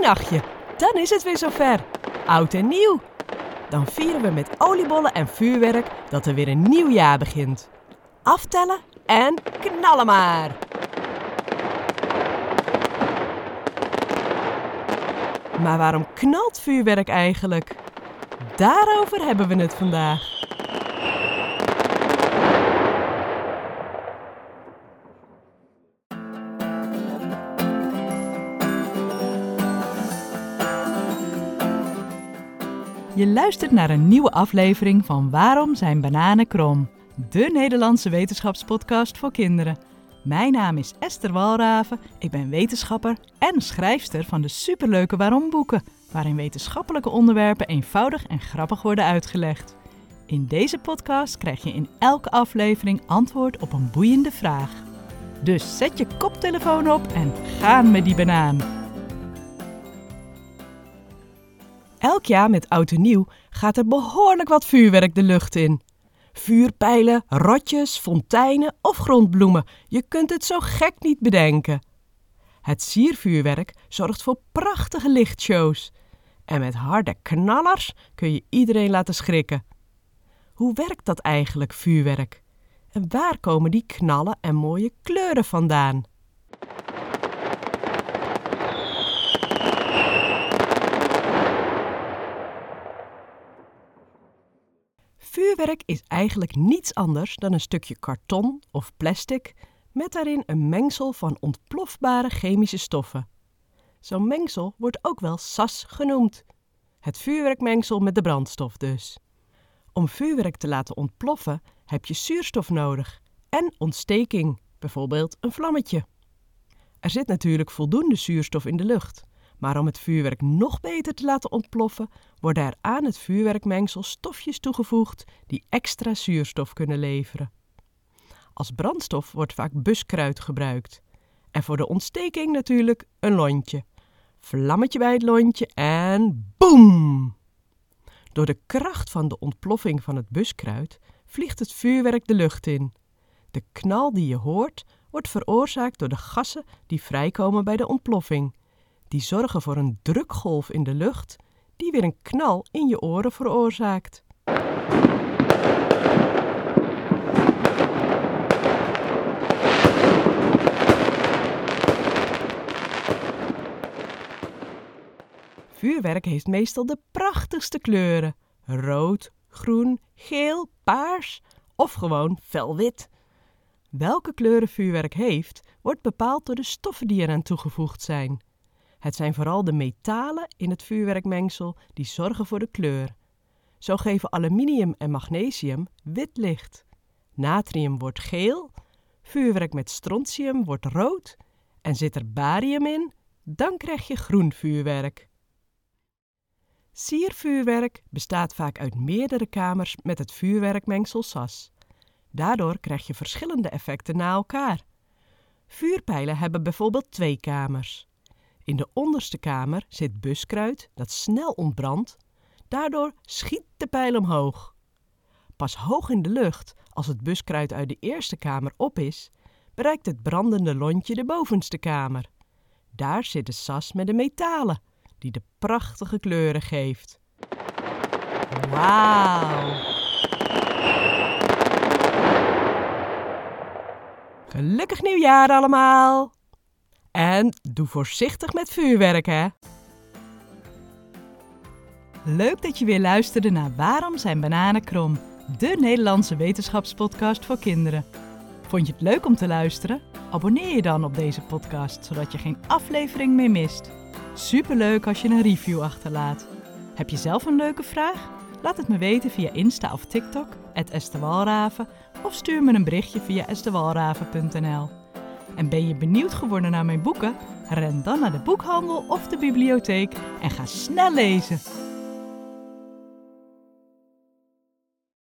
nachtje. Dan is het weer zover. Oud en nieuw. Dan vieren we met oliebollen en vuurwerk dat er weer een nieuw jaar begint. Aftellen en knallen maar. Maar waarom knalt vuurwerk eigenlijk? Daarover hebben we het vandaag. Je luistert naar een nieuwe aflevering van Waarom zijn bananen krom? De Nederlandse wetenschapspodcast voor kinderen. Mijn naam is Esther Walraven, ik ben wetenschapper en schrijfster van de superleuke Waarom boeken, waarin wetenschappelijke onderwerpen eenvoudig en grappig worden uitgelegd. In deze podcast krijg je in elke aflevering antwoord op een boeiende vraag. Dus zet je koptelefoon op en gaan met die banaan. Elk jaar met oud en nieuw gaat er behoorlijk wat vuurwerk de lucht in. Vuurpijlen, rotjes, fonteinen of grondbloemen. Je kunt het zo gek niet bedenken. Het siervuurwerk zorgt voor prachtige lichtshows. En met harde knallers kun je iedereen laten schrikken. Hoe werkt dat eigenlijk, vuurwerk? En waar komen die knallen en mooie kleuren vandaan? Vuurwerk is eigenlijk niets anders dan een stukje karton of plastic met daarin een mengsel van ontplofbare chemische stoffen. Zo'n mengsel wordt ook wel sas genoemd. Het vuurwerkmengsel met de brandstof dus. Om vuurwerk te laten ontploffen heb je zuurstof nodig en ontsteking, bijvoorbeeld een vlammetje. Er zit natuurlijk voldoende zuurstof in de lucht, maar om het vuurwerk nog beter te laten ontploffen, worden er aan het vuurwerkmengsel stofjes toegevoegd die extra zuurstof kunnen leveren. Als brandstof wordt vaak buskruid gebruikt. En voor de ontsteking natuurlijk een lontje. Vlammetje bij het lontje en boem! Door de kracht van de ontploffing van het buskruid vliegt het vuurwerk de lucht in. De knal die je hoort wordt veroorzaakt door de gassen die vrijkomen bij de ontploffing. Die zorgen voor een drukgolf in de lucht die weer een knal in je oren veroorzaakt. Vuurwerk heeft meestal de prachtigste kleuren: rood, groen, geel, paars of gewoon felwit. Welke kleuren vuurwerk heeft, wordt bepaald door de stoffen die eraan toegevoegd zijn. Het zijn vooral de metalen in het vuurwerkmengsel die zorgen voor de kleur. Zo geven aluminium en magnesium wit licht. Natrium wordt geel, vuurwerk met strontium wordt rood en zit er barium in, dan krijg je groen vuurwerk. Siervuurwerk bestaat vaak uit meerdere kamers met het vuurwerkmengsel SAS. Daardoor krijg je verschillende effecten na elkaar. Vuurpijlen hebben bijvoorbeeld twee kamers. In de onderste kamer zit buskruid dat snel ontbrandt. Daardoor schiet de pijl omhoog. Pas hoog in de lucht, als het buskruid uit de eerste kamer op is, bereikt het brandende lontje de bovenste kamer. Daar zit de sas met de metalen, die de prachtige kleuren geeft. Wauw! Gelukkig nieuwjaar allemaal! En doe voorzichtig met vuurwerk, hè? Leuk dat je weer luisterde naar Waarom zijn bananen krom? De Nederlandse wetenschapspodcast voor kinderen. Vond je het leuk om te luisteren? Abonneer je dan op deze podcast, zodat je geen aflevering meer mist. Superleuk als je een review achterlaat. Heb je zelf een leuke vraag? Laat het me weten via Insta of TikTok, Estewalraven, of stuur me een berichtje via estewalraven.nl. En ben je benieuwd geworden naar mijn boeken? Ren dan naar de boekhandel of de bibliotheek en ga snel lezen.